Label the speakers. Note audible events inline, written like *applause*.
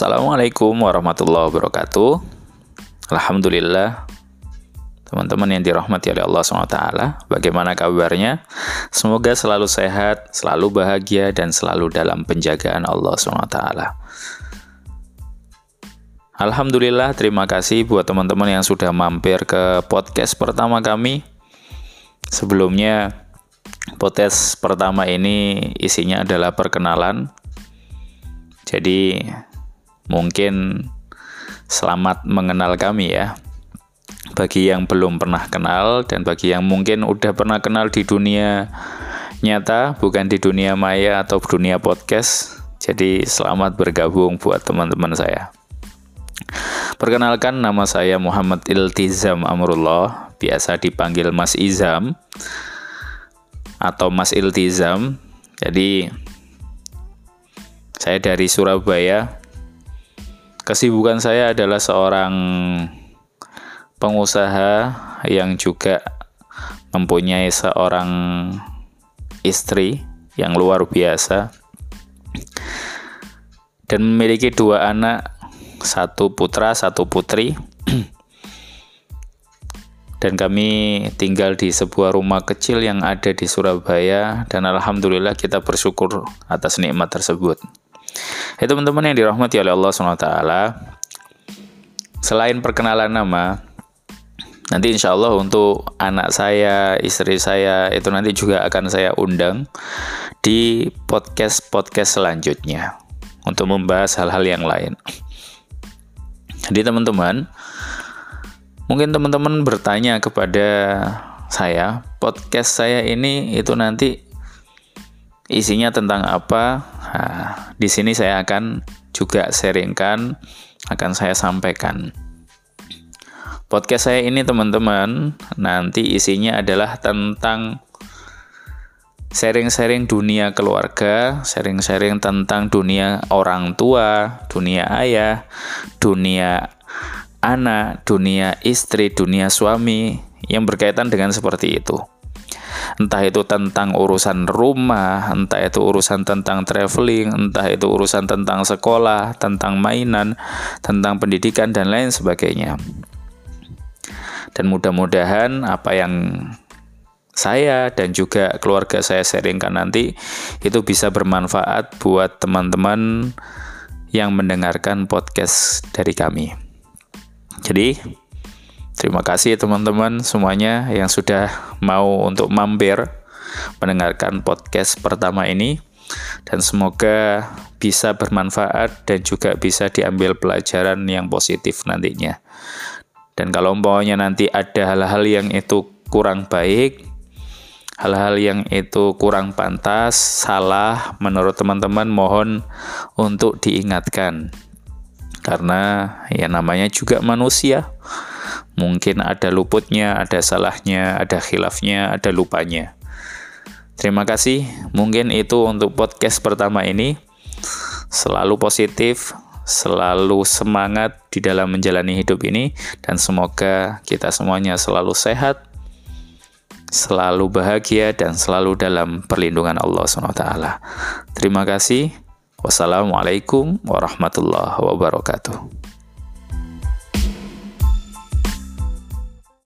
Speaker 1: Assalamualaikum warahmatullahi wabarakatuh. Alhamdulillah, teman-teman yang dirahmati oleh Allah SWT, bagaimana kabarnya? Semoga selalu sehat, selalu bahagia, dan selalu dalam penjagaan Allah SWT. Alhamdulillah, terima kasih buat teman-teman yang sudah mampir ke podcast pertama kami. Sebelumnya, podcast pertama ini isinya adalah perkenalan. Jadi, mungkin selamat mengenal kami ya. Bagi yang belum pernah kenal dan bagi yang mungkin udah pernah kenal di dunia nyata, bukan di dunia maya atau dunia podcast. Jadi selamat bergabung buat teman-teman saya. Perkenalkan nama saya Muhammad Iltizam Amrullah, biasa dipanggil Mas Izam atau Mas Iltizam. Jadi saya dari Surabaya, Kesibukan saya adalah seorang pengusaha yang juga mempunyai seorang istri yang luar biasa dan memiliki dua anak, satu putra, satu putri. *clears throat* dan kami tinggal di sebuah rumah kecil yang ada di Surabaya dan alhamdulillah kita bersyukur atas nikmat tersebut. Ya teman-teman yang dirahmati oleh Allah SWT Selain perkenalan nama Nanti insya Allah untuk anak saya, istri saya Itu nanti juga akan saya undang Di podcast-podcast selanjutnya Untuk membahas hal-hal yang lain. Jadi teman-teman Mungkin teman-teman bertanya kepada saya Podcast saya ini itu nanti isinya tentang apa. Nah, di sini saya akan juga sharingkan, akan saya sampaikan. Podcast saya ini teman-teman, nanti isinya adalah tentang sharing-sharing dunia keluarga, sharing-sharing tentang dunia orang tua, dunia ayah, dunia anak, dunia istri, dunia suami yang berkaitan dengan seperti itu entah itu tentang urusan rumah, entah itu urusan tentang traveling, entah itu urusan tentang sekolah, tentang mainan, tentang pendidikan dan lain sebagainya. Dan mudah-mudahan apa yang saya dan juga keluarga saya sharingkan nanti itu bisa bermanfaat buat teman-teman yang mendengarkan podcast dari kami. Jadi, Terima kasih teman-teman semuanya yang sudah mau untuk mampir mendengarkan podcast pertama ini dan semoga bisa bermanfaat dan juga bisa diambil pelajaran yang positif nantinya. Dan kalau umpamanya nanti ada hal-hal yang itu kurang baik, hal-hal yang itu kurang pantas, salah menurut teman-teman mohon untuk diingatkan. Karena ya namanya juga manusia Mungkin ada luputnya, ada salahnya, ada khilafnya, ada lupanya. Terima kasih. Mungkin itu untuk podcast pertama ini. Selalu positif, selalu semangat di dalam menjalani hidup ini dan semoga kita semuanya selalu sehat, selalu bahagia dan selalu dalam perlindungan Allah SWT. Terima kasih. Wassalamualaikum warahmatullahi wabarakatuh.